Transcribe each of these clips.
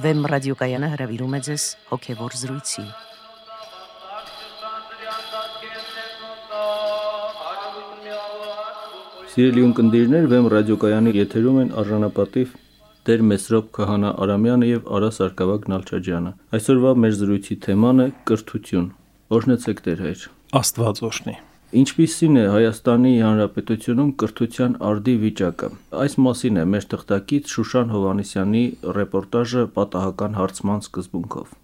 Վեմ ռադիոկայանը հրավիրում է ձեզ հոգևոր զրույցի։ Սիրելի ունկնդիրներ, Վեմ ռադիոկայանի եթերում են արժանապատիվ Տեր Մեսրոպ Քահանա Արամյանը եւ Արա Սարգսակյան Նալչաջյանը։ Այսօրվա մեր զրույցի թեման է կրթություն։ Օրհնեցեք Տեր հայր։ Աստված օրհնի։ Ինչպիսին է Հայաստանի Հանրապետությունում կրթության արդի վիճակը։ Այս մասին է մեր թղթակից Շուշան Հովանեսյանի ռեպորտաժը պատահական հարցման սկզբունքով։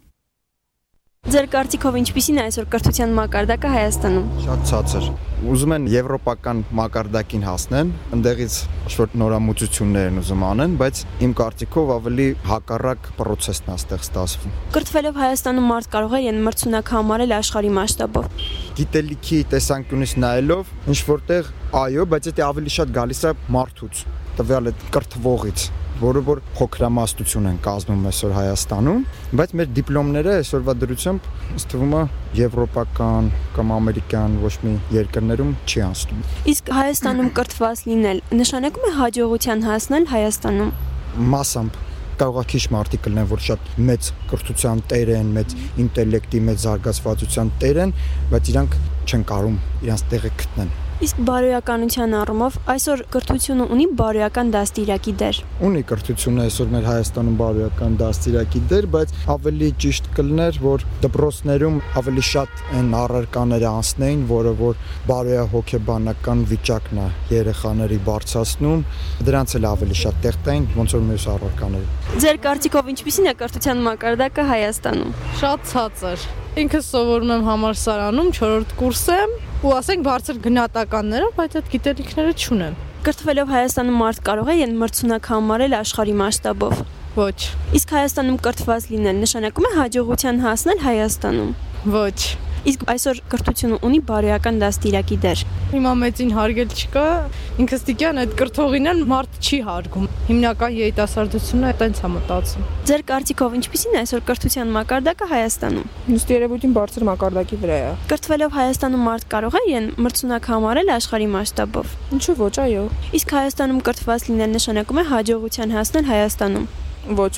Ձեր կարծիքով ինչպիսին է այսօր կրթության մակարդակը Հայաստանում։ Շատ ցածր։ Ուզում են եվրոպական մակարդակին հասնեն, ընդեղից շուտ նորամուծություններ են ուզում անեն, բայց իմ կարծիքով ավելի հակառակ process-ն է ստեղ ստացվում։ Կրթվելով Հայաստանում մարդ կարող է ին մրցունակ համարել աշխարհի մասշտաբով։ Գիտելիքի տեսանկյունից նայելով, ինչ որտեղ այո, բայց դա ավելի շատ գալիս է մարդուց, տվյալ այդ կրթվողից որը որ փոքրամասնություն են կազմում այսօր Հայաստանում, բայց մեր դիպլոմները այսօրվա դրությամբ ըստ թվում է եվրոպական կամ ամերիկյան ոչ մի երկրներում չի անցնում։ Իսկ Հայաստանում կրթված լինել նշանակում է հաջողության հասնել Հայաստանում։ Մասամբ կարող է քիչ մարդիկ լինեն, որ շատ մեծ կրթության տեր են, մեծ ինտելեկտի, մեծ զարգացվածության տեր են, բայց իրանք չեն կարող իրանց տեղը գտնեն։ Իսկ բարոյականության առումով այսօր կրթությունը ունի բարոյական դաստիարակի դեր։ Ունի կրթությունը այսօր մեր Հայաստանում բարոյական դաստիարակի դեր, բայց ավելի ճիշտ կլներ, որ դպրոցներում ավելի շատ են առարկաները անցնեին, որը որ բարոյահոգեբանական վիճակն է երեխաների բարձրացնում, դրանց էլ ավելի շատ տեղ տային, ոնց որ մյուս առարկաները։ Ձեր կարծիքով ինչպիսին է կրթության մակարդակը Հայաստանում։ Շատ ցածր։ Ինքը սովորում եմ համալսարանում 4-րդ կուրս եմ ու ասենք բարձր գնահատականներով, բայց այդ գիտելիքները չունեմ։ Կրթվելով Հայաստանում մարդ կարող է ին մրցունակ համարել աշխարհի մասշտաբով։ Ոչ։ Իսկ Հայաստանում կրթված լինել նշանակում է հաջողության հասնել Հայաստանում։ Ոչ։ Իսկ այսօր կրթությունը ունի բարոյական դաստիարակի դեր։ Հիմա մեծին հարգել չկա, ինքս դիկյան այդ կրթողին են մարդ չի հարգում։ Հիմնական երիտասարդությունը այտենց է մտածում։ Ձեր կարծիքով ինչպիսին է այսօր կրթության մակարդակը Հայաստանում։ Ըստ երևույթին բարձր մակարդակի վրա է։ Կրթվելով Հայաստանում մարդ կարող է ին մրցունակ համարել աշխարհի մասշտաբով։ Ինչու ոչ, այո։ Իսկ Հայաստանում կրթված լինել նշանակում է հաջողության հասնել Հայաստանում։ Ոչ,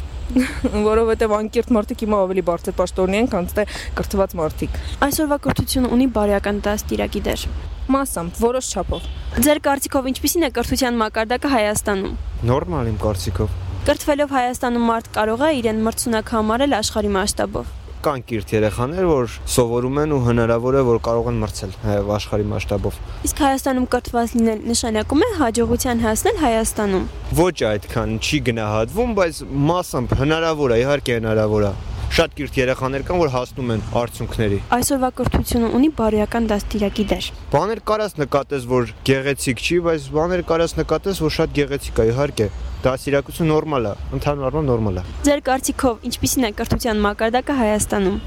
որովհետև անկիրթ մարդիկ հիմա ավելի բարձր պաշտոնի են, քան թե կրթված մարդիկ։ Այսօրվա կրթությունը ունի բարոյական դաստիարակի դեր։ Մասամբ, որոշ չափով։ Ձեր կարծիքով ինչպիսին է կրթության մակարդակը Հայաստանում։ Նորմալ իմ կարծիքով։ Կրթվելով Հայաստանում մարդ կարող է իրեն մրցունակ համարել աշխարհի մասշտաբով կան կիրթ երեխաներ, որ սովորում են ու հնարավոր է որ կարող են մրցել աշխարհի մասշտաբով։ Իսկ Հայաստանում կրթված լինել նշանակում է հաջողության հասնել Հայաստանում։ Ոչ այդքան չի գնահատվում, բայց մասամբ հնարավոր է, իհարկե հնարավոր է շատ կիրթ երեխաներ կան, որ հասնում են արդյունքների։ Այսօրվա կրթությունը ունի բարոյական դաստիարակի դեր։ Բաներ կարաս նկատես, որ գեղեցիկ չի, բայց բաներ կարաս նկատես, որ շատ գեղեցիկ է, իհարկե։ Դաստիարակությունը նորմալ է, ընդհանուր առմամբ նորմալ է։ Ձեր կարծիքով ինչպիսին է կրթության մակարդակը Հայաստանում։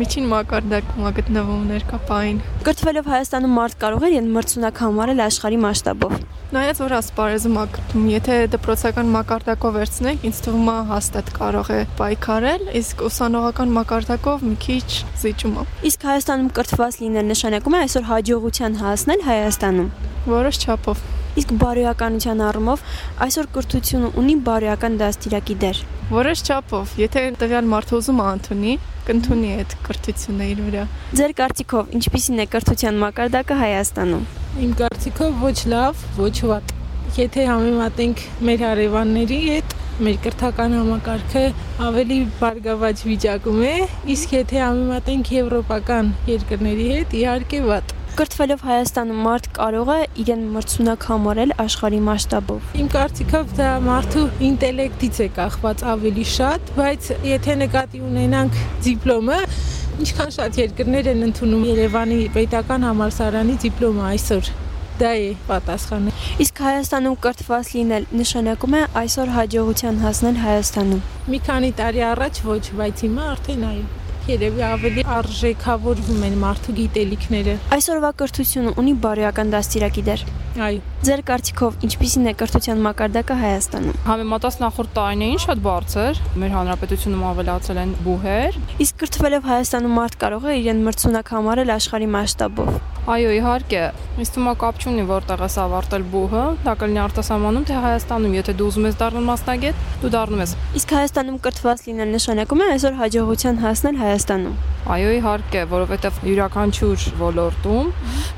Միջին մակարդակում է գտնվում ներկապային։ Կրթվելով Հայաստանում մարդ կարող է ին մրցունակ համարել աշխարհի մասշտաբով։ Նայած որ ասպարեզում է գտնում, եթե դպրոցական մակարդակով վերցնենք, ինձ թվում է հաստատ կարող է պայքարել, իսկ ուսանողական մակարդակով մի քիչ զիջում է։ Իսկ Հայաստանում կրթված լինել նշանակում է այսօր հաջողության հասնել Հայաստանում։ Որոշ չափով։ Իսկ բարոյականության առումով այսօր կրթությունը ունի բարոյական դաստիարակի դեր։ Որոշ չափով, եթե տվյալ մարդը ուզում է ընդունի, կընդունի այդ կրթությունը իր վրա։ Ձեր կարծիքով ինչպիսին է կրթության մակարդակը Հայաստանում։ Իմ կարծիքով ոչ լավ, ոչ վատ։ Եթե համեմատենք մեր հարևանների հետ, մեր կրթական համակարգը ավելի բարգավաճ վիճակում է, իսկ եթե համեմատենք եվրոպական երկրների հետ, իհարկե վատ։ Կրթվելով Հայաստանում մարդ կարող է իրեն մրցունակ համարել աշխարհի մասշտաբով։ Իմ կարծիքով դա մարդու ինտելեկտից է կախված ավելի շատ, բայց եթե նկատի ունենանք դիպլոմը, ինչքան շատ երկրներ են ընդունում Երևանի պետական համալսարանի դիպլոմը այսօր դա է պատասխանը։ Իսկ Հայաստանում կրթված լինել նշանակում է այսօր հաջողության հասնել Հայաստանում։ Մի քանի տարի առաջ ոչ, բայց հիմա արդեն այո երևի ավելի արժեքավորվում են մարդու գիտելիքները։ Այսօրվա կրթությունը ունի բարոյական դաստիարակի դեր։ Այո։ Ձեր կարծիքով ինչպիսին է կրթության մակարդակը Հայաստանում։ Համեմատած նախորդ տարիներին շատ բարձր, մեր հանրապետությունում ավելացել են բուհեր։ Իսկ կրթվելով Հայաստանում մարդ կարող է իրեն մրցունակ համարել աշխարհի մասշտաբով։ Այո, իհարկե, ինձ թվում է կապ չունի որտեղ ես ավարտել բուհը, դա կլինի արտասահմանում թե Հայաստանում, եթե դու ուզում ես դառնալ մասնագետ, դու դառնում ես։ Իսկ Հայաստանում կրթված լինել նշանակում է այսօր հաջողության հասնել Հայաստանում։ Այո, իհարկե, որովհետև յուրաքանչյուր ոլորտում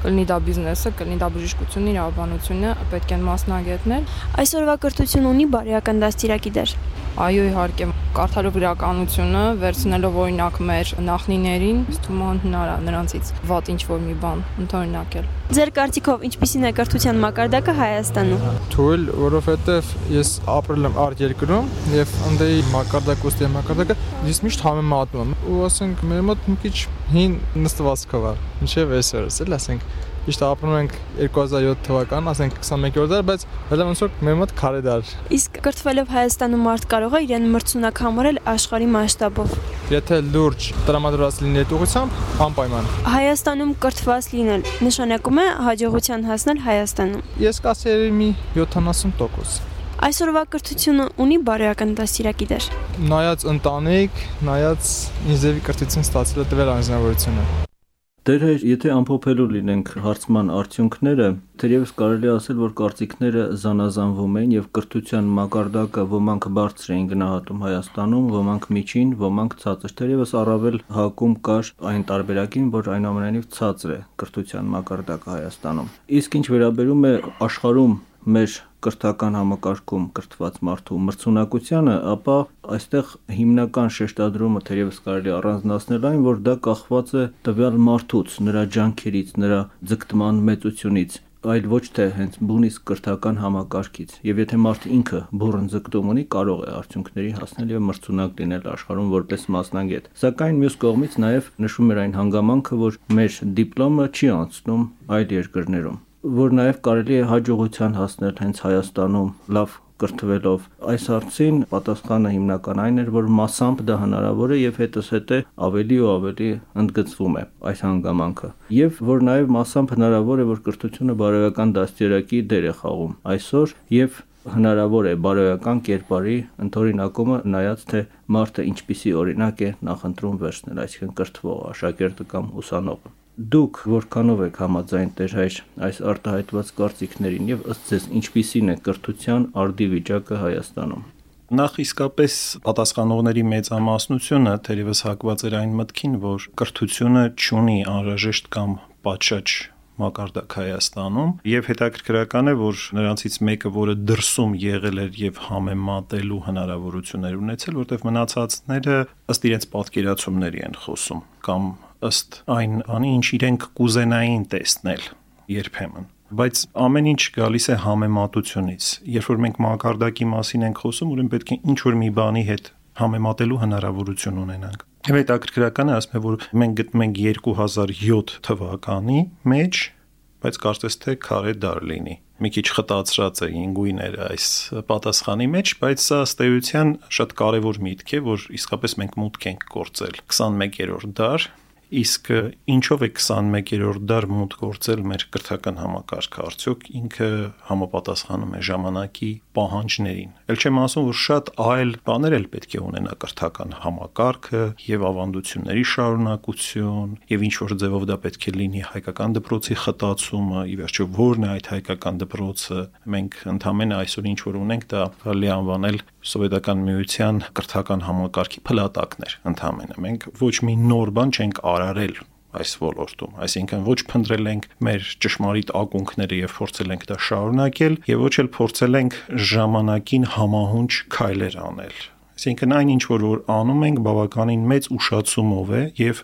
կլինի դա բիզնեսը, կլինի դա բժշկությունը, իրավաբանությունը, պետք են մասնագետներ։ Այսօրվա կրթություն ունի բարոյական դաստիարակի դեր։ Այո, իհարկե, կարդալով իրականությունը, վերցնելով օրինակ մեր նախնիներին, թվում է հնար է նրանցից վատ ինչ որ մի բան ընդօրինակել։ Ձեր կարծիքով ինչպիսին է կրթության մակարդակը Հայաստանում։ Թույլ, որովհետև ես ապրել եմ արտ երկրում եւ ընդեի մակարդակը ըստ մակարդակը ես միշտ համեմատում եմ։ Ու ասենք մեր մոտ մի քիչ հին նստվածքով է։ Ինչեւ այսօրս էլ ասենք Իշտ ապրում ենք 2007 թվական, ասենք 21-րդ դար, բայց հələ ոնց որ մեր մոտ քարե դար։ Իսկ կրթվելով Հայաստանում մարդ կարող է իրեն մրցունակ համարել աշխարհի մասշտաբով։ Եթե լուրջ տրամադրված լինի այդ ուղղությամբ, անպայման։ Հայաստանում կրթված լինել նշանակում է հաջողության հասնել Հայաստանում։ Ես կասեի մի 70%։ Այսօրվա կրթությունը ունի բարոյական դաստիարակի դեր։ Նայած ընտանիք, նայած ինձևի կրթություն ստացել տվել անձնավորությունը։ Դեր հայր, եթե ամփոփելու լինենք հարցման արդյունքները, թերևս կարելի ասել, որ կարծիքները զանազանվում են եւ կրթության մակարդակը ոմանք բարձր էին գնահատում Հայաստանում, ոմանք միջին, ոմանք ցածր։ Թերևս առավել հակում կար այն տարբերակին, որ այնուամենայնիվ ցածր է կրթության մակարդակը Հայաստանում։ Իսկ ինչ վերաբերում է աշխարհում մեր կրթական համակարգում կրթված մարդու մրցունակությանը, ապա այստեղ հիմնական շեշտադրումը թերևս կարելի առանձնացնել այն, որ դա կախված է տվյալ մարդուց, նրա ջանքերից, նրա ձգտման մեծությունից այլ ոչ թե հենց բունից կրթական համակարգից։ Եվ եթե մարդը ինքը բուրըն ձգտում ունի, կարող է արդյունքների հասնել եւ մրցունակ լինել աշխարհում որպես մասնագետ։ Սակայն մյուս կողմից նաեւ նշում էր այն հանգամանքը, որ մեր դիպլոմը չի անցնում այլ երկրներում որ նաև կարելի է հաջողության հասնել հենց Հայաստանում լավ կրթվելով այս հարցին պատասխանը հիմնական այն էր որ massամբ դա հնարավոր է եւ հետսհետե ավելի ու ավելի ընդգծվում է այս հանգամանքը եւ որ նաեւ massամբ հնարավոր է որ կրթությունը բարոյական դաստիարակի դեր է խաղում այսօր եւ հնարավոր է բարոյական կերպարի ընդօրինակումը նայած թե մարդը ինչպիսի օրինակ է նախընտրում վերցնել այսինքն կրթվող աշակերտը կամ ուսանողը Դուք որքանով եք համաձայն Տեր հայր այս արտահայտված կարծիքներին եւ ըստ ձեզ ինչպիսին է կրթության արդի վիճակը Հայաստանում։ Նախ իսկապես պատասխանողների մեծամասնությունը թերևս հակված էր այն մտքին, որ կրթությունը չունի անհրաժեշտ կամ պատշաճ մակարդակ Հայաստանում եւ հետաքրքրական է որ նրանցից մեկը որը դրսում եղել էր եւ համեմատելու հնարավորություններ ունեցել որտեղ մնացածները ըստ իրենց պատկերացումների են խոսում կամ ըստ այն բանի, ինչ իրենք կուզենային տեսնել երբեմն բայց ամեն ինչ գալիս է համեմատությունից։ Երբ որ մենք մակարդակի մասին ենք խոսում, ուրեմն պետք է ինչ որ մի բանի հետ համեմատելու հնարավորություն ունենանք։ Եվ հետաքրքրական է ասում է, որ մենք գտնում ենք 2007 թվականի մեջ, բայց կարծես թե քարե դար լինի մի քիչ խտացրած է ինգույները այս պատասխանի մեջ, բայց սա ըստ էության շատ կարևոր միտք է, որ իսկապես մենք մուտք ենք կորցել 21-րդ դար Իսկ ինչով է 21-րդ դար մուտք գործել մեր կրթական համակարգը, արդյոք ինքը համապատասխանում է ժամանակի պահանջներին։ Էլ չեմ ասում, որ շատ այլ բաներ էլ պետք է ունենա կրթական համակարգը եւ ավանդությունների շարունակություն, եւ ինչ որ ձևով դա պետք է լինի հայկական դպրոցի խտացումը, ի վերջո ո՞րն է այդ հայկական դպրոցը։ Մենք ընդհանրապես այսօր ինչ որ ունենք, դա կարելի անվանել սովետական միության կրթական համակարգի փլատակներ ընդհանրապես։ Մենք ոչ մի նոր բան չենք արարել այս ոլորտում, այսինքն ոչ փնտրել ենք մեր ճշմարիտ ակունքները եւ փորձել ենք դա շարունակել եւ ոչ էլ փորձել ենք ժամանակին համահունչ քայլեր անել Այսինքն այն ինչ որ որ անում ենք բավականին մեծ ուշացումով է եւ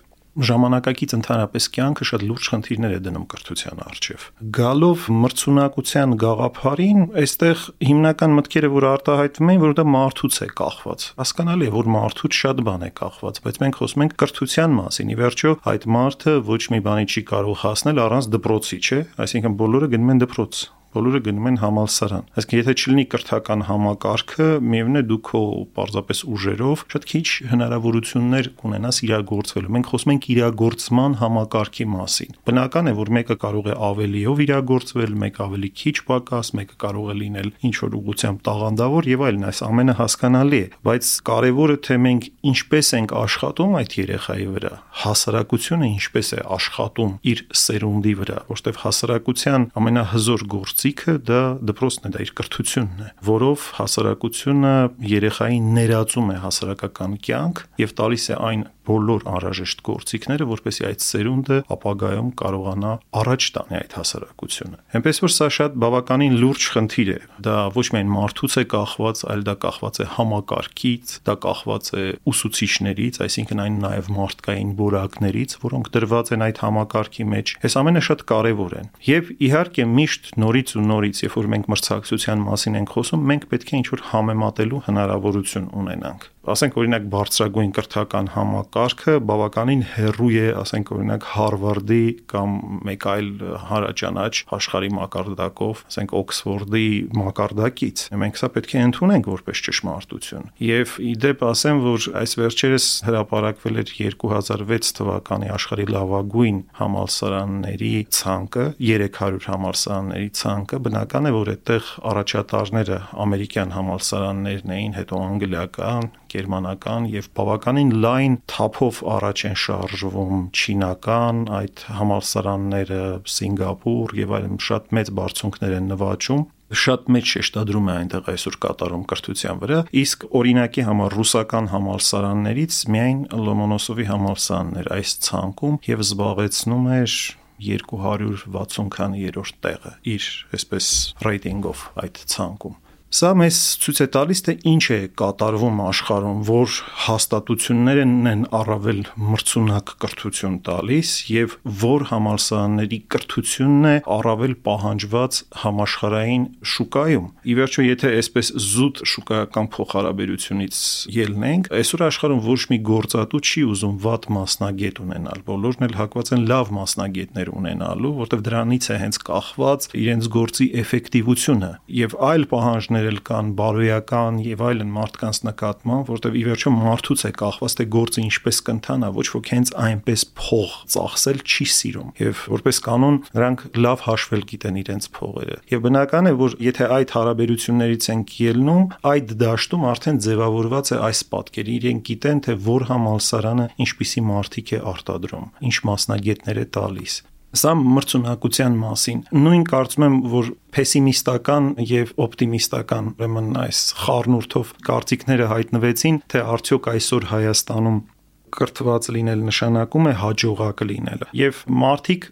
ժամանակակից ընդհանրապես կյանքը շատ լուրջ խնդիրներ է դնում կրթության առջև։ Գալով մրցունակության գաղափարին, այստեղ հիմնական մտքերը, որ արտահայտվում են, որ դա մարդուց է կախված։ Հասկանալի է, որ մարդուց շատ բան է կախված, բայց մենք խոսում ենք կրթության մասին։ Ի վերջո, այդ մարդը ոչ մի բանի չի կարող հասնել առանց դպրոցի, չէ՞։ Այսինքն բոլորը գնում են դպրոց բոլորը գնում են համալսարան։ Այսինքն եթե չլինի կրթական համակարգը, միևնույն է դու քո պարզապես ուժերով շատ քիչ հնարավորություններ կունենաս իրագործվելու։ Մենք խոսում ենք իրագործման համակարգի մասին։ Բնական է, որ մեկը կարող է ավելիով իրագործվել, մեկը ավելի քիչ պակաս, մեկը կարող է լինել ինչ որ ուղղությամբ տաղանդավոր եւ այլն, այս ամենը հասկանալի է, բայց կարևորը թե մենք ինչպես ենք աշխատում այդ երեխայի վրա, հասարակությունը ինչպես է աշխատում իր սերունդի վրա, որովհետեւ հասարակության ամենահզոր գործիքը դա դպրոցն է, դա իր կրթությունն է, որով հասարակությունը երեխային ներածում է հասարակական կյանք եւ տալիս է այն բոլոր անհրաժեշտ գործիքները, որպեսզի այդ սերունդը ապագայում կարողանա առաջ տանի այդ հասարակությունը։ Հենց որ սա շատ բավականին լուրջ խնդիր է։ Դա ոչ միայն մարդուց է կախված, այլ դա կախված է համակարգից, դա կախված է ուսուցիչներից, այսինքն այն նաև մարդկային որակներից, որոնք դրված են այդ համակարգի մեջ։ Այս ամենը շատ կարևոր են։ Եվ իհարկե միշտ նորից ու նորից, երբ որ մենք մրցակցության մասին ենք խոսում, մենք պետք է ինչ-որ համեմատելու հնարավորություն ունենանք ասենք օրինակ բարձրագույն կրթական համակարգը բավականին հեռու է, ասենք օրինակ Հարվարդի կամ մեկ այլ հարաճանաչ աշխարհի մակարդակով, ասենք Օքսֆորդի մակարդակից։ Մենք սա պետք է ընդունենք որպես ճշմարտություն։ Եվ իդեպ ասեմ, որ այս վերջերս հրապարակվել էր 2006 թվականի աշխարհի լավագույն համալսարանների ցանկը, 300 համալսարանների ցանկը, բնական է, որ այդտեղ առաջատարները ամերիկյան համալսարաններն էին, հետո անգլիական, գերմանական եւ բավականին լայն թափով առաջ են շարժվում չինական, այդ համալսարանները Սինգապուր եւ այլն շատ մեծ բարձունքներ են նվաճում շատ մեծ շեշտադրում է այնտեղ այսօր կատարում կրթության վրա, իսկ օրինակի համար ռուսական համալսարաններից միայն Լոմոնոսովի համալսարանն էր այս ցանկում եւ զբաղեցնում էր 260 քանի երրորդ տեղը իր այսպես ռեյտինգով այդ ցանկում Սա մեզ ցույց է տալիս, թե ինչ է կատարվում աշխարհում, որ հաստատություններն են առավել մրցունակ կրթություն տալիս եւ որ համալսարանների կրթությունն է առավել պահանջված համաշխարհային շուկայում։ Ի վերջո, եթե այսպես զուտ շուկայական փոխհարաբերությունից ելնենք, այսօր աշխարհում ոչ մի գործատու չի ուզում վատ մասնագետ ունենալ։ Բոլորն էլ հակված են լավ մասնագետներ ունենալու, որտեղ դրանից է հենց կախված իրենց գործի էֆեկտիվությունը եւ այլ պահանջներ պահանջներ էլ կան բարոյական եւ այլն մարդկանց նկատմամբ, որտեղ ի վերջո մարդուց է կախված թե գործը ինչպես կընթանա, ոչ ոք հենց այնպես փող ծախսել չի սիրում։ Եվ որպես կանոն նրանք լավ հաշվել գիտեն իրենց փողերը։ Եվ բնական է, որ եթե այդ հարաբերություններից ենք ելնում, այդ դաշտում արդեն ձևավորված է այս պատկերը։ Իրենք գիտեն, թե որ համալսարանը ինչպիսի մարդիկ է արտադրում, ինչ մասնագետներ է տալիս։ Սա մրցունակության մասին։ Նույն կարծում եմ, որ պեսիմիստական եւ օպտիմիստական, ուրեմն այս խառնուրդով կարծիքները հայտնվեցին, թե արդյոք այսօր Հայաստանում կրթված լինել նշանակում է հաջողակ լինելը։ Եվ մարդիկ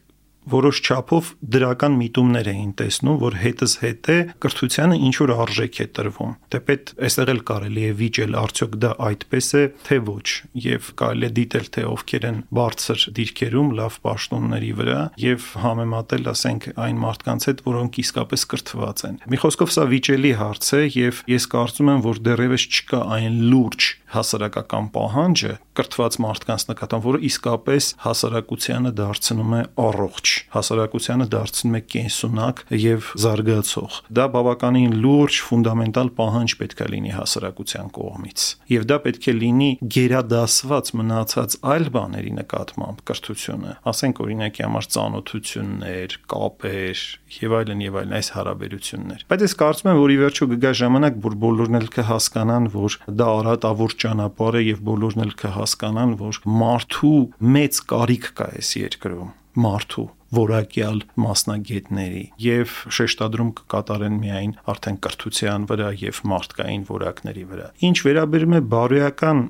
որոշ չափով դրական միտումներ էին տեսնում, որ հետս հետ է կրթությանը ինչ որ արժեք է տրվում։ Թեպետ այստեղ էլ կարելի է վիճել արդյոք դա այդպես է, թե ոչ, եւ կարելի է դիտել թե ովքեր են բարձր դիրքերում, լավ պաշտոնների վրա եւ համեմատել, ասենք, այն մարդկանց հետ, որոնք իսկապես կրթված են։ Մի խոսքով սա վիճելի հարց է եւ ես կարծում եմ, որ դեռևս չկա այն լուրջ հասարակական պահանջը կրթված մարդկանց նկատմամբ, որը իսկապես հասարակությանը դարձնում է առողջ, հասարակությանը դարձնում է կենսունակ եւ զարգացող։ Դա բավականին լուրջ ֆունդամենտալ պահանջ պետք է լինի հասարակության կողմից։ Եվ դա պետք է լինի գերադասված մնացած այլ բաների նկատմամբ կրթությունը, ասենք օրինակի համար ծանոթություններ, կապեր եւ այլն եւ այլն այս հարաբերություններ։ Բայց ես կարծում եմ, որ ի վերջո կգա ժամանակ, որ բոլորն էլ կհասկանան, որ դա արատավոր ճանապարհ է եւ բոլորն էլ կհասկանան, որ մարդու մեծ կարիք կա այս երկրում մարդու որակյալ մասնագետների եւ շեշտադրում կկատարեն միայն արդեն կրթության վրա եւ մարդկային որակների վրա։ Ինչ վերաբերում է բարոյական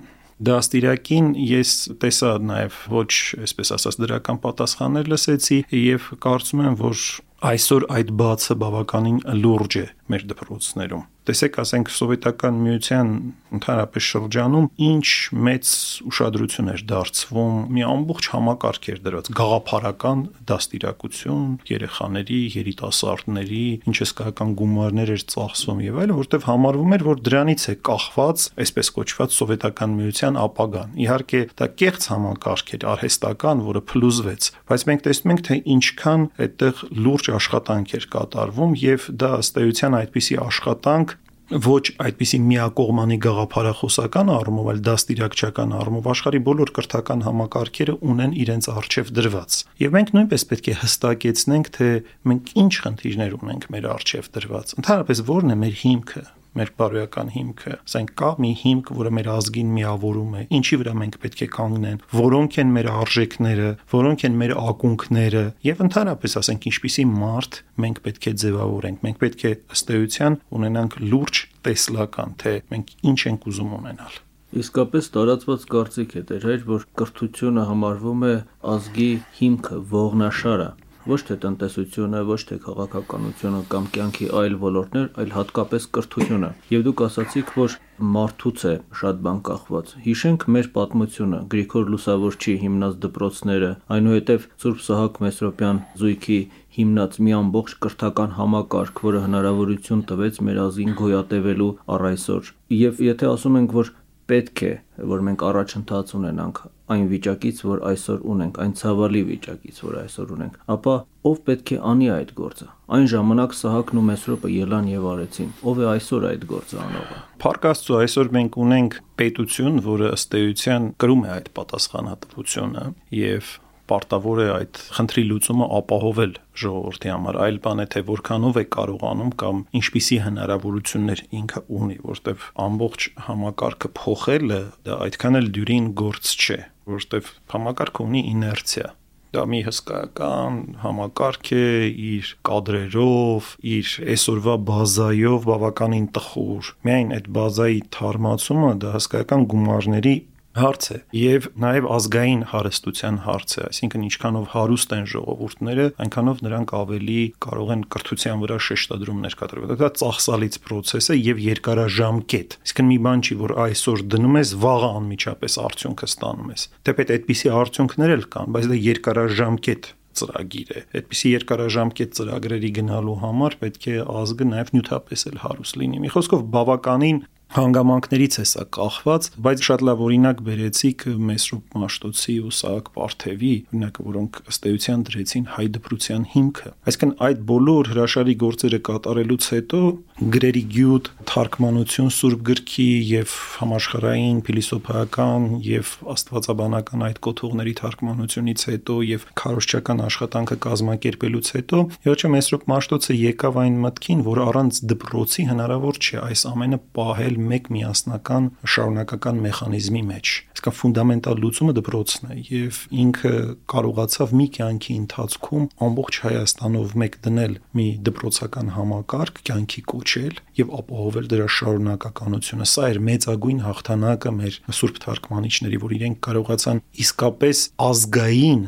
դաստիարակին ես տեսա նաև ոչ, այսպես ասած, դրական պատասխաններ լսեցի եւ կարծում եմ, որ այսօր այդ բացը բավականին լուրջ է մեր դպրոցներում տեսեք, ասենք սովետական միության ընդհանրապես շրջանում ինչ մեծ ուշադրություն էր դարձվում մի ամբողջ համակարգ էր դրված գաղափարական դաստիարակություն երեխաների, երիտասարդների, ինչ հսկայական գումարներ էր ծախսվում եւ այլն, որտեվ համարվում էր, որ դրանից է կախված, այսպես կոչված սովետական միության ապագան։ Իհարկե, դա կեղծ համակարգ էր, արհեստական, որը փլուզվեց, բայց մենք տեսնում ենք, թե ինչքան այդտեղ լուրջ աշխատանք էր կատարվում եւ դա ըստ էության այդպիսի աշխատանք ոչ այդպիսի միակողմանի գաղափարախոսական առումով, այլ դաստիարակչական առումով աշխարի բոլոր կրթական համակարգերը ունեն իրենց արժև դրված։ Եվ մենք նույնպես պետք է հստակեցնենք, թե մենք ինչ խնդիրներ ունենք մեր արժև դրված։ Ընդհանրապես ո՞րն է մեր հիմքը մեր բարոյական հիմքը։ Ասենք կա մի հիմք, որը մեր ազգին միավորում է, ինչի վրա մենք պետք է կանգնեն, որոնք են մեր արժեքները, որոնք են մեր ակունքները, եւ ընդհանրապես ասենք ինչպիսի մարդ մենք պետք է ձևավորենք։ Մենք պետք է ըստ էության ունենանք լուրջ տեսլական, թե մենք ինչ ենք ուզում ունենալ։ Իսկապես տարածված կարծիք է դեր, որ կրթությունը համարվում է ազգի հիմքը, ողնաշարը, ոչ թե տնտեսությունը, ոչ թե քաղաքականությունը կամ կյանքի այլ ոլորտներ, այլ հատկապես կրթությունը։ Եվ դուք ասացիք, որ մարդուց է շատ բան կախված։ Հիշենք մեր պատմությունը, Գրիգոր Լուսավորչի հիմնած դպրոցները, այնուհետև Սուրբ Սահակ Մեսրոպյան զույգի հիմնած մի ամբողջ կրթական համակարգ, որը հնարավորություն տվեց մեր ազգին գոյատևելու առ այսօր։ Եվ եթե ասում ենք, որ պետք է, որ մենք առաջընթաց ունենանք այն վիճակից, որ այսօր ունենք, այն ցավալի վիճակից, որ այսօր ունենք, ապա ով պետք է անի այդ գործը։ Այն ժամանակ Սահակն ու Մեսրոպը ելան եւ արեցին։ Ով է այսօր այդ գործը անողը։ Փառք Աստծո, այսօր մենք ունենք պետություն, որը ըստ էության կրում է այդ պատասխանատվությունը եւ պարտավոր է այդ խնդրի լուծումը ապահովել ժողովրդի համար, այլ բան է թե որքանով է կարողանում կամ ինչպիսի հնարավորություններ ինքը ունի, որտեվ ամբողջ համակարգը փոխելը դա այդքան էլ դյուրին գործ չէ, որտեվ համակարգը ունի իներցիա դա մի հսկայական համակարգ է իր կադրերով, իր այսօրվա բազայով բավականին տխուր։ Միայն այդ բազայի թարմացումը դա հսկայական գումարների հարց է եւ նաեւ ազգային հարստության հարց է, այսինքն ինչքանով հարուստ են ժողովուրդները, այնքանով նրանք ավելի կարող են կրթության վրա շեշտադրումներ կատարել։ Դա ծախսալից process է եւ երկարաժամկետ։ Իսկն մի բան չի, որ այսօր դնում ես, վաղը անմիջապես արդյունքը ստանում ես։ Թեպետ այդպիսի արդյունքներ էլ կան, բայց դա երկարաժամկետ ծրագիր է։ Այդպիսի երկարաժամկետ ծրագրերի գնալու համար պետք է ազգը նաև նյութապես էլ հարուստ լինի։ Մի խոսքով բավականին հանգամանքներից է սա կախված, բայց շատ լավ օրինակ բերեցիք Մեսրոպ Մաշտոցի ու Սահակ Պարթևի, օրինակը, որոնք ըստ էության դրեցին հայ դպրության հիմքը։ Այսինքն այդ բոլոր հրաշալի գործերը կատարելուց հետո գրերի գյուտ, թարգմանություն Սուրբ գրքի եւ համաշխարային փիլիսոփայական եւ աստվածաբանական այդ կոթողների թարգմանությունից հետո եւ քարոշչական աշխատանքը կազմակերպելուց հետո Երջե Մեսրոպ Մաշտոցը եկավ այն մտքին, որ առանց դպրոցի հնարավոր չէ այս ամենը պահել մեկ միասնական շարունակական մեխանիզմի մեջ։ Իսկական ֆունդամենտալ լուծումը դպրոցն է եւ ինքը կարողացավ մի կյանքի ընթացքում ամբողջ Հայաստանով մեկ դնել մի դպրոցական համակարգ, կյանքի կոչել եւ ապահովել դրա շարունակականությունը։ Սա էր մեծագույն հաղթանակը մեր սուրբ թարգմանիչների, որ իրենք կարողացան իսկապես ազգային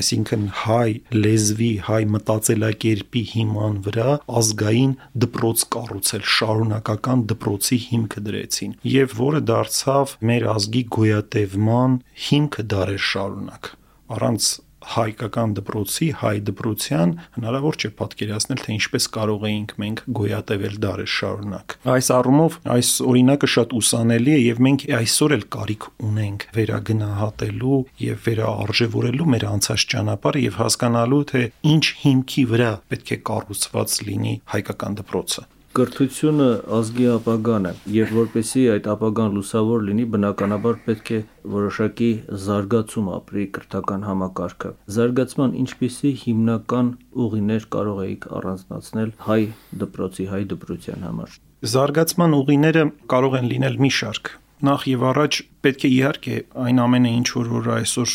այսինքն հայ լեզվի, հայ մտածելակերպի հիման վրա ազգային դպրոց կառուցել, շարունակական դպրոցի հիմքը դրեցին, եւ որը դարձավ մեր ազգի գոյատևման հիմքը դարեր շարունակ առանց հայկական դպրոցի, հայ դպրոցյան հնարավոր չէ պատկերացնել, թե ինչպես կարող էինք մենք գոյատևել դարեր շարունակ։ Այս առումով այս օրինակը շատ ուսանելի է եւ մենք այսօր էլ կարիք ունենք վերագնահատելու եւ վերաարժևորելու մեր անցած ճանապարհը եւ հասկանալու թե ինչ հիմքի վրա պետք է կառուցված լինի հայկական դպրոցը կրթությունը ազգի ապագան է եւ որպեսի այդ ապագան լուսավոր լինի բնականաբար պետք է որոշակի զարգացում ապրի կրթական համակարգը զարգացման ինչպիսի հիմնական ուղիներ կարող էիք առանձնացնել հայ դպրոցի հայ դպրոցյան համար զարգացման ուղիները կարող են լինել մի շարք նախ եւ առաջ պետք է իհարկե այն ամենը ինչ որ որ այսօր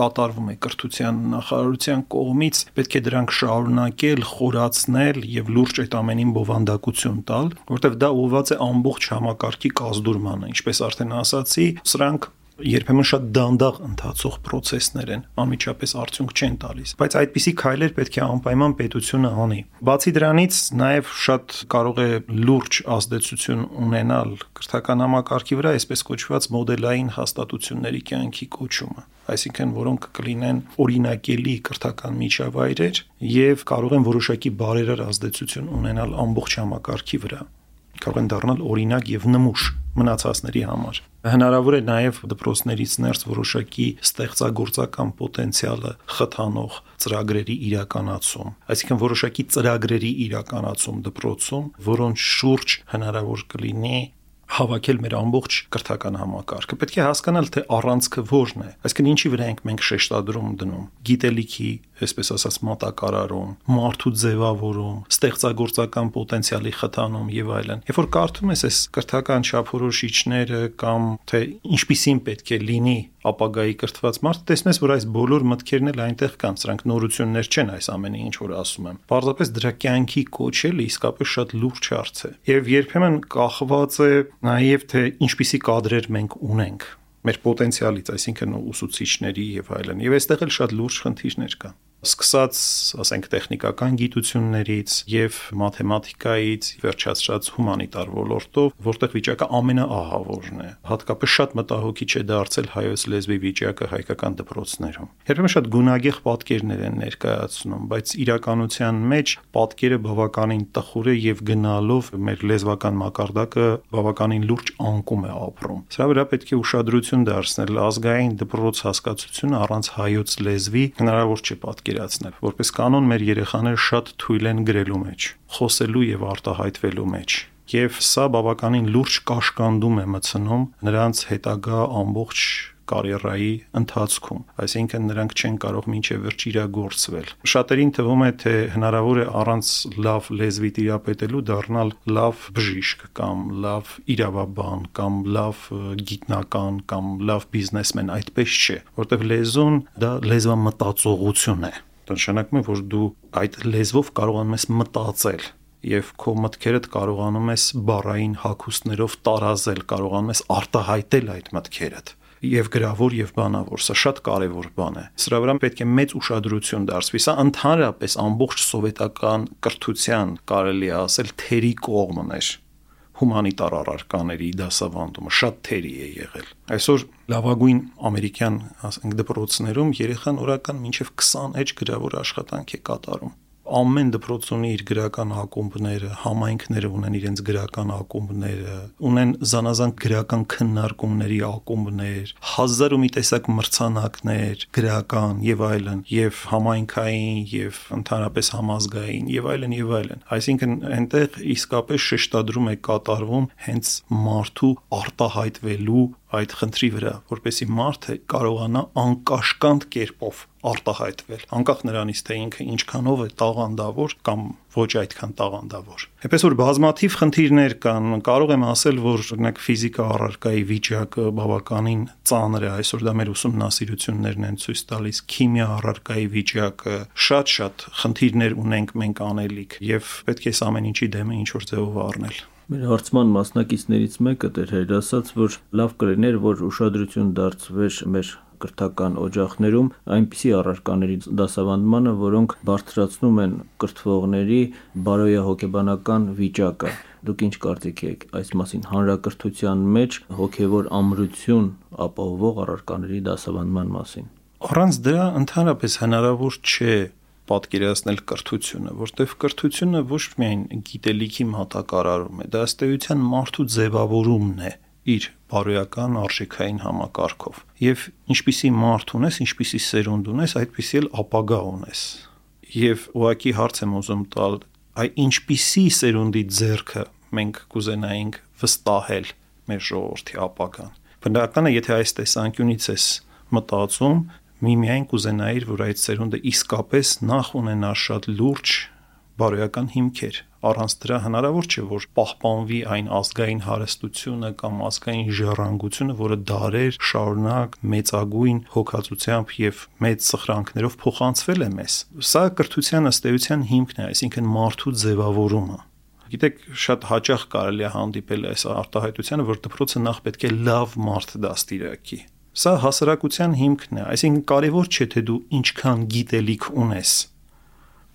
կատարվում է կրթության նախարարության կողմից պետք է դրանք շարունակել, խորացնել եւ լուրջ այդ ամենին բովանդակություն տալ, որտեղ դա ուղղված է ամբողջ համակարգի կազդուրմանը, ինչպես արդեն ասացի, սրանք երբեմն շատ դանդաղ ընթացող process-ներ են, անմիջապես արդյունք չեն տալիս, բայց այդպիսի քայլեր պետք է անպայման պետությունը անի։ Բացի դրանից նաև շատ կարող է լուրջ ազդեցություն ունենալ կրթական համակարգի վրա, այսպես կոչված մոդելային հաստատությունների կյանքի կոչումը այսինքն որոնք կլինեն օրինակելի կրթական միջավայրեր եւ կարող են որոշակի բարերար ազդեցություն ունենալ ամբողջ համակարգի վրա կարող են դառնալ օրինակ եւ նմուշ մնացածների համար։ Հնարավոր է նաև դպրոցներից ներս որոշակի ստեղծագործական պոտենցիալը խթանող ծրագրերի իրականացում, այսինքն որոշակի ծրագրերի իրականացում դպրոցում, որոնց շուրջ հնարավոր կլինի հավաքել մեր ամբողջ կրթական համակարգը։ Պետք է հասկանալ, թե առանցքը ո՞րն է։ Այսինքն ինչի վրա ենք մենք շեշտադրում դնում։ Գիտելիքի, այսպես ասած, մատակարարում, մարդու ձևավորում, ստեղծագործական պոտենցիալի խթանում եւ այլն։ Երբ որ կարդում ես այս կրթական չափորոշիչները կամ թե ինչպիսին պետք է լինի ապագայի կրթված մարդ, տեսնես, որ այս բոլոր մտքերն էլ այնտեղ կան, սրանք նորություններ չեն այս ամենը, ինչ որ ասում եմ։ Պարզապես դրա կյանքի կոչելը իսկապես շատ լուրջ հարց է։ Եվ երբեմն կախված է նաև թե ինչպիսի կադրեր մենք ունենք մեր պոտենցիալից, այսինքն ուսուցիչների եւ այլն։ Եվ այստեղ էլ շատ լուրջ խնդիրներ կան սկսած, ասենք, տեխնիկական գիտություններից եւ մաթեմատիկայից վերջացրած հումանիտար ոլորտով, որտեղ վիճակը ամենաահավորն է։ Հատկապես շատ մտահոգիչ է դարձել հայոց լեզվի վիճակը հայկական դպրոցներում։ Երբեմն շատ գունագեղ պատկերներ են ներկայացնում, բայց իրականության մեջ պատկերը բավականին տխուր է եւ գնալով մեր լեզվական մակարդակը բավականին լուրջ անկում է ապրում։ Սրա վրա պետք է ուշադրություն դարձնել ազգային դպրոց հասկացությունը առանց հայոց լեզվի հնարավոր չէ պատկեր պատկերացնել։ Որպես կանոն մեր երեխաները շատ թույլ են գրելու մեջ, խոսելու եւ արտահայտվելու մեջ եւ սա բավականին լուրջ կաշկանդում է մցնում նրանց հետագա ամբողջ կարիերայի ընթացքում, այսինքն նրանք չեն կարող մինչև վերջ իրագործվել։ Շատերին թվում է, թե հնարավոր է առանց լավ լեզվի տիրապետելու դառնալ լավ բժիշկ կամ լավ իրավաբան կամ լավ գիտնական կամ լավ բիզնեսմեն, այդպես չէ, որտեղ լեզուն դա լեզվամտածողություն է նշանակում է, որ դու այդ լեզվով կարողանում ես մտածել եւ քո մտքերդ կարողանում ես բառային հակոստներով տարազել, կարողանում ես արտահայտել այդ մտքերդ եւ գրավոր եւ բանավոր սա շատ կարեւոր բան է սրա վրա պետք է մեծ ուշադրություն դարձվի սա ընդհանրապես ամբողջ սովետական կրթության կարելի է ասել թերի կողմն էր հումանիտար առարկաների դասավանդումը շատ թերի է եղել։ Այսօր լավագույն ամերիկյան, ասենք, դպրոցներում երեխան օրական մինչև 20 էջ գրավոր աշխատանք է կատարում ամեն դպրոց ունի իր գրական ակումբները, համայնքները ունեն իրենց գրական ակումբները, ունեն զանազան գրական քննարկումների ակումբներ, հազար ու մի տեսակ մրցանակներ, գրական եւ այլն, եւ համայնքային եւ ընդհանրապես համազգային եւ այլն եւ այլն։ Այսինքն այնտեղ իսկապես շեշտադրում է կատարվում հենց մարդու արտահայտվելու այդ խնդրի վրա, որպեսի մարդը կարողանա անկաշկանդ կերպով արտահայտվել, անկախ նրանից թե ինքը ինչքանով է տաղանդավոր կամ ոչ այդքան տաղանդավոր։ Էպես որ բազմաթիվ խնդիրներ կան, կարող եմ ասել, որ օրինակ ֆիզիկա առարկայի վիճակը բավականին ծանր է, այսօր դա մեր ուսումնասիրություններն են ցույց տալիս, քիմիա առարկայի վիճակը, շատ-շատ խնդիրներ ունենք մենք անելիք եւ պետք է ամեն ինչի դեմը ինչ որ ձևով առնել։ Մեր հարցման մասնակիցներից մեկը Հայր ասաց, որ լավ կլիներ, որ ուշադրություն դարձվեր մեր կրթական օջախներում այնպիսի առարկաների դասավանդմանը, որոնք բարձրացնում են կրթվողների բարոյահոգեբանական վիճակը։ Դուք ինչ կարծիք եք այս մասին հանրակրթության մեջ հոգևոր ամրություն ապահովող առարկաների դասավանդման մասին։ Առանց դրա ընդհանրապես հնարավոր չէ պատկերացնել կրթությունը, որտեղ կրթությունը ոչ միայն գիտելիքի մատակարարում է, դա ըստ էության մարդու ձևավորումն է իր բարոյական արժեքային համակարգով։ Եվ ինչպիսի մարդ ունես, ինչպիսի սերունդ ունես, այդպիսի էլ ապագա ունես։ Եվ ուղակի հարց եմ ուզում տալ, այ ինչպիսի սերունդի ձեռքը մենք կուզենայինք վստահել մեր ժողովրդի ապագան։ Բնական է, եթե այս տեսանկյունից ես մտածում, միմիայն կուզենայիր, որ այդ սերունդը իսկապես նախ ունենա շատ լուրջ բարոյական հիմքեր։ Առանց դրա հնարավոր չէ, որ պահպանվի այն ազգային հարստությունը կամ ազգային ժառանգությունը, որը դարեր շարունակ մեծագույն հոգացությամբ եւ մեծ սխրանքներով փոխանցվել է մեզ։ Սա կրթության ըստ էության հիմքն է, այսինքն մարդու ձևավորումը։ Գիտեք, շատ հաճախ կարելի է հանդիպել այս արտահայտությանը, որ դպրոցը նախ պետք է լավ մարդ դաստիարակի Սա հասարակության հիմքն է, այսինքն կարևոր չէ թե դու ինչքան գիտելիք ունես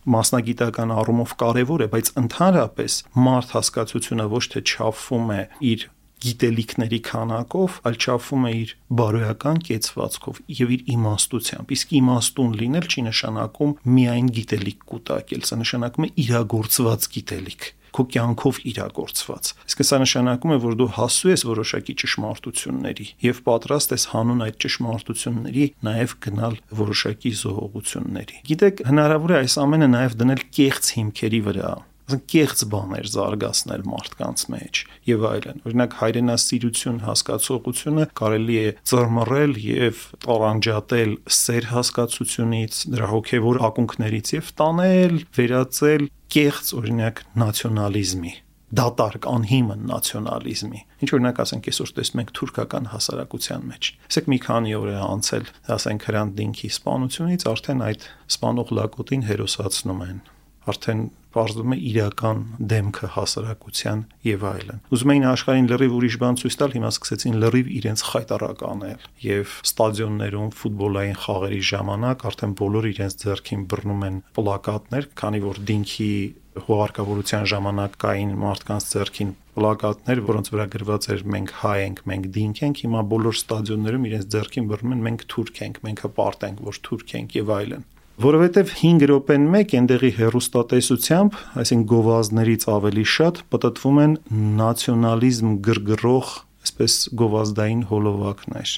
մասնագիտական առումով կարևոր է, բայց ընդհանրապես մարդ հասկացությունը ոչ թե չափվում է իր գիտելիքների քանակով, այլ չափվում է իր բարոյական կեցվածքով եւ իր իմաստությամբ։ Իսկ իմաստուն լինել չի նշանակում միայն գիտելիք կուտակել, սա նշանակում է իրագործված գիտելիք քո կյանքով իրագործված։ Իսկ սա նշանակում է, որ դու հասու ես որոշակի ճշմարտությունների եւ պատրաստ ես հանուն այդ ճշմարտությունների նաեւ գնալ որոշակի զոհողությունների։ Գիտեք, հնարավոր է այս ամենը նաեւ դնել կեղծ հիմքերի վրա կեղծ բաներ զարգացնել մարդկանց մեջ եւ այլն։ Օրինակ հայրենասիրություն հասկացողությունը կարելի է ծրմռել եւ տարանջատել սեր հասկացությունից, դրա հոգեվոր ակունքներից եւ տանել, վերածել կեղծ օրինակ նացիոնալիզմի դատարկ անհիմն նացիոնալիզմի։ Ինչ օրինակ ասենք այսօր տեսնում ենք թուրքական հասարակության մեջ։ Ասենք մի քանի օր է անցել, ասենք Հրանտ Դինքի սպանությունից արդեն այդ սպանող լակոտին հերոսացնում են արդեն բարձվում է իրական դեմքը հասարակության եւ այլն։ Ուզում էին աշխարհին լրիվ ուրիշ բան ցույց տալ, հիմա սկսեցին լրիվ իրենց խայտարակ անել եւ ստադիոններում ֆուտբոլային խաղերի ժամանակ արդեն բոլոր իրենց ձեռքին բռնում են պլակատներ, քանի որ դինքի հուղարկավորության ժամանակ կային մարդկանց ձեռքին պլակատներ, որոնց վրա գրված էր մենք հայ ենք, մենք դինք ենք, հիմա բոլոր ստադիոններում իրենց ձեռքին բռնում են մենք թուրք ենք, մենք հպարտ ենք, որ թուրք ենք եւ այլն որովհետև 5 րոպեն 1 այնտեղի հերոստատեսությամբ, այսինքն գովազդներից ավելի շատ պատտվում են նացիոնալիզմ գրգռող, այսպես գովազդային հոլովակներ։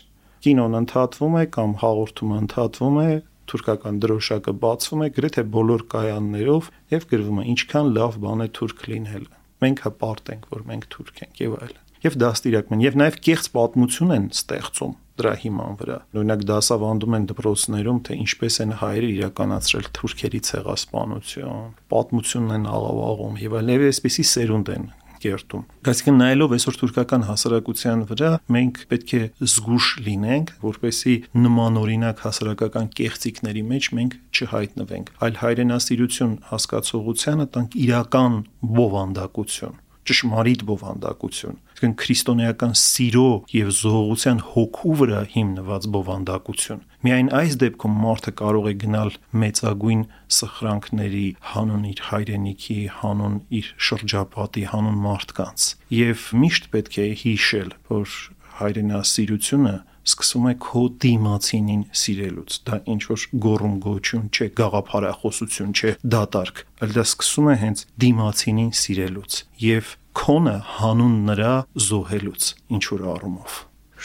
Կինոն ընդհատվում է կամ հաղորդումը ընդհատվում է, թուրքական դրոշակը բացվում է գրեթե բոլոր կայաններով եւ գրվում է ինչքան լավ բան է թուրք լինելը։ Մենք հպարտ ենք, որ մենք թուրք ենք եւ այլն։ Եվ դաստիարակում են եւ նաեւ կեղծ պատմություն են ստեղծում դրա հիման վրա։ Օրինակ դասավանդում են դպրոցներում, թե ինչպես են հայերը իրականացրել թուրքերի ցեղասպանություն, պատմությունն են աղավաղում եւ այլն, եւ այսպեսի սերունդ են կերտում։ Այսինքն նայելով այսօր թուրքական հասարակության վրա մենք պետք է զգուշ լինենք, որպեսի նմանօրինակ հասարակական կեղծիքների մեջ մենք չհայտնվենք, այլ հայրենասիրություն հասկացողությանը տանք իրական բովանդակություն ճշմարիտ բովանդակություն, այսինքն քրիստոնեական սիրո եւ զոհության հոգու վրա հիմնված բովանդակություն։ Միայն այս դեպքում մարդը կարող է գնալ մեծագույն սխրանքների հանուն իր հայրենիքի, հանուն իր շրջապատի, հանուն մարդկանց։ Եվ միշտ պետք է հիշել, որ հայրենասիրությունը սկսում է քո դիմացինին սիրելուց։ Դա ինչ որ գոռում գոչուն չէ, գաղափարախոսություն չէ, դատարկ, այլ դա սկսում է հենց դիմացինին սիրելուց եւ քոնը հանուն նրա զոհելուց ինչ որ առումով։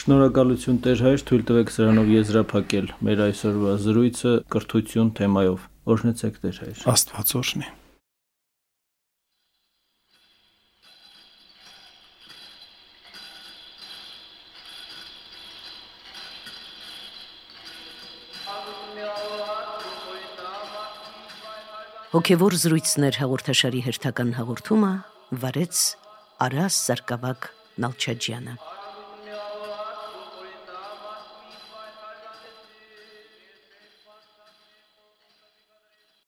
Շնորհակալություն Տեր հայր, թույլ տվեք սրանով եզրափակել մեր այսօրվա զրույցը կրթություն թեմայով։ Օրհնեցեք Տեր հայր։ Աստված օրհնի։ Հոգևոր զրույցներ հաղորդաշարի հերթական հաղորդումը վարեց Արաս Սարգսակ Նալչաջյանը։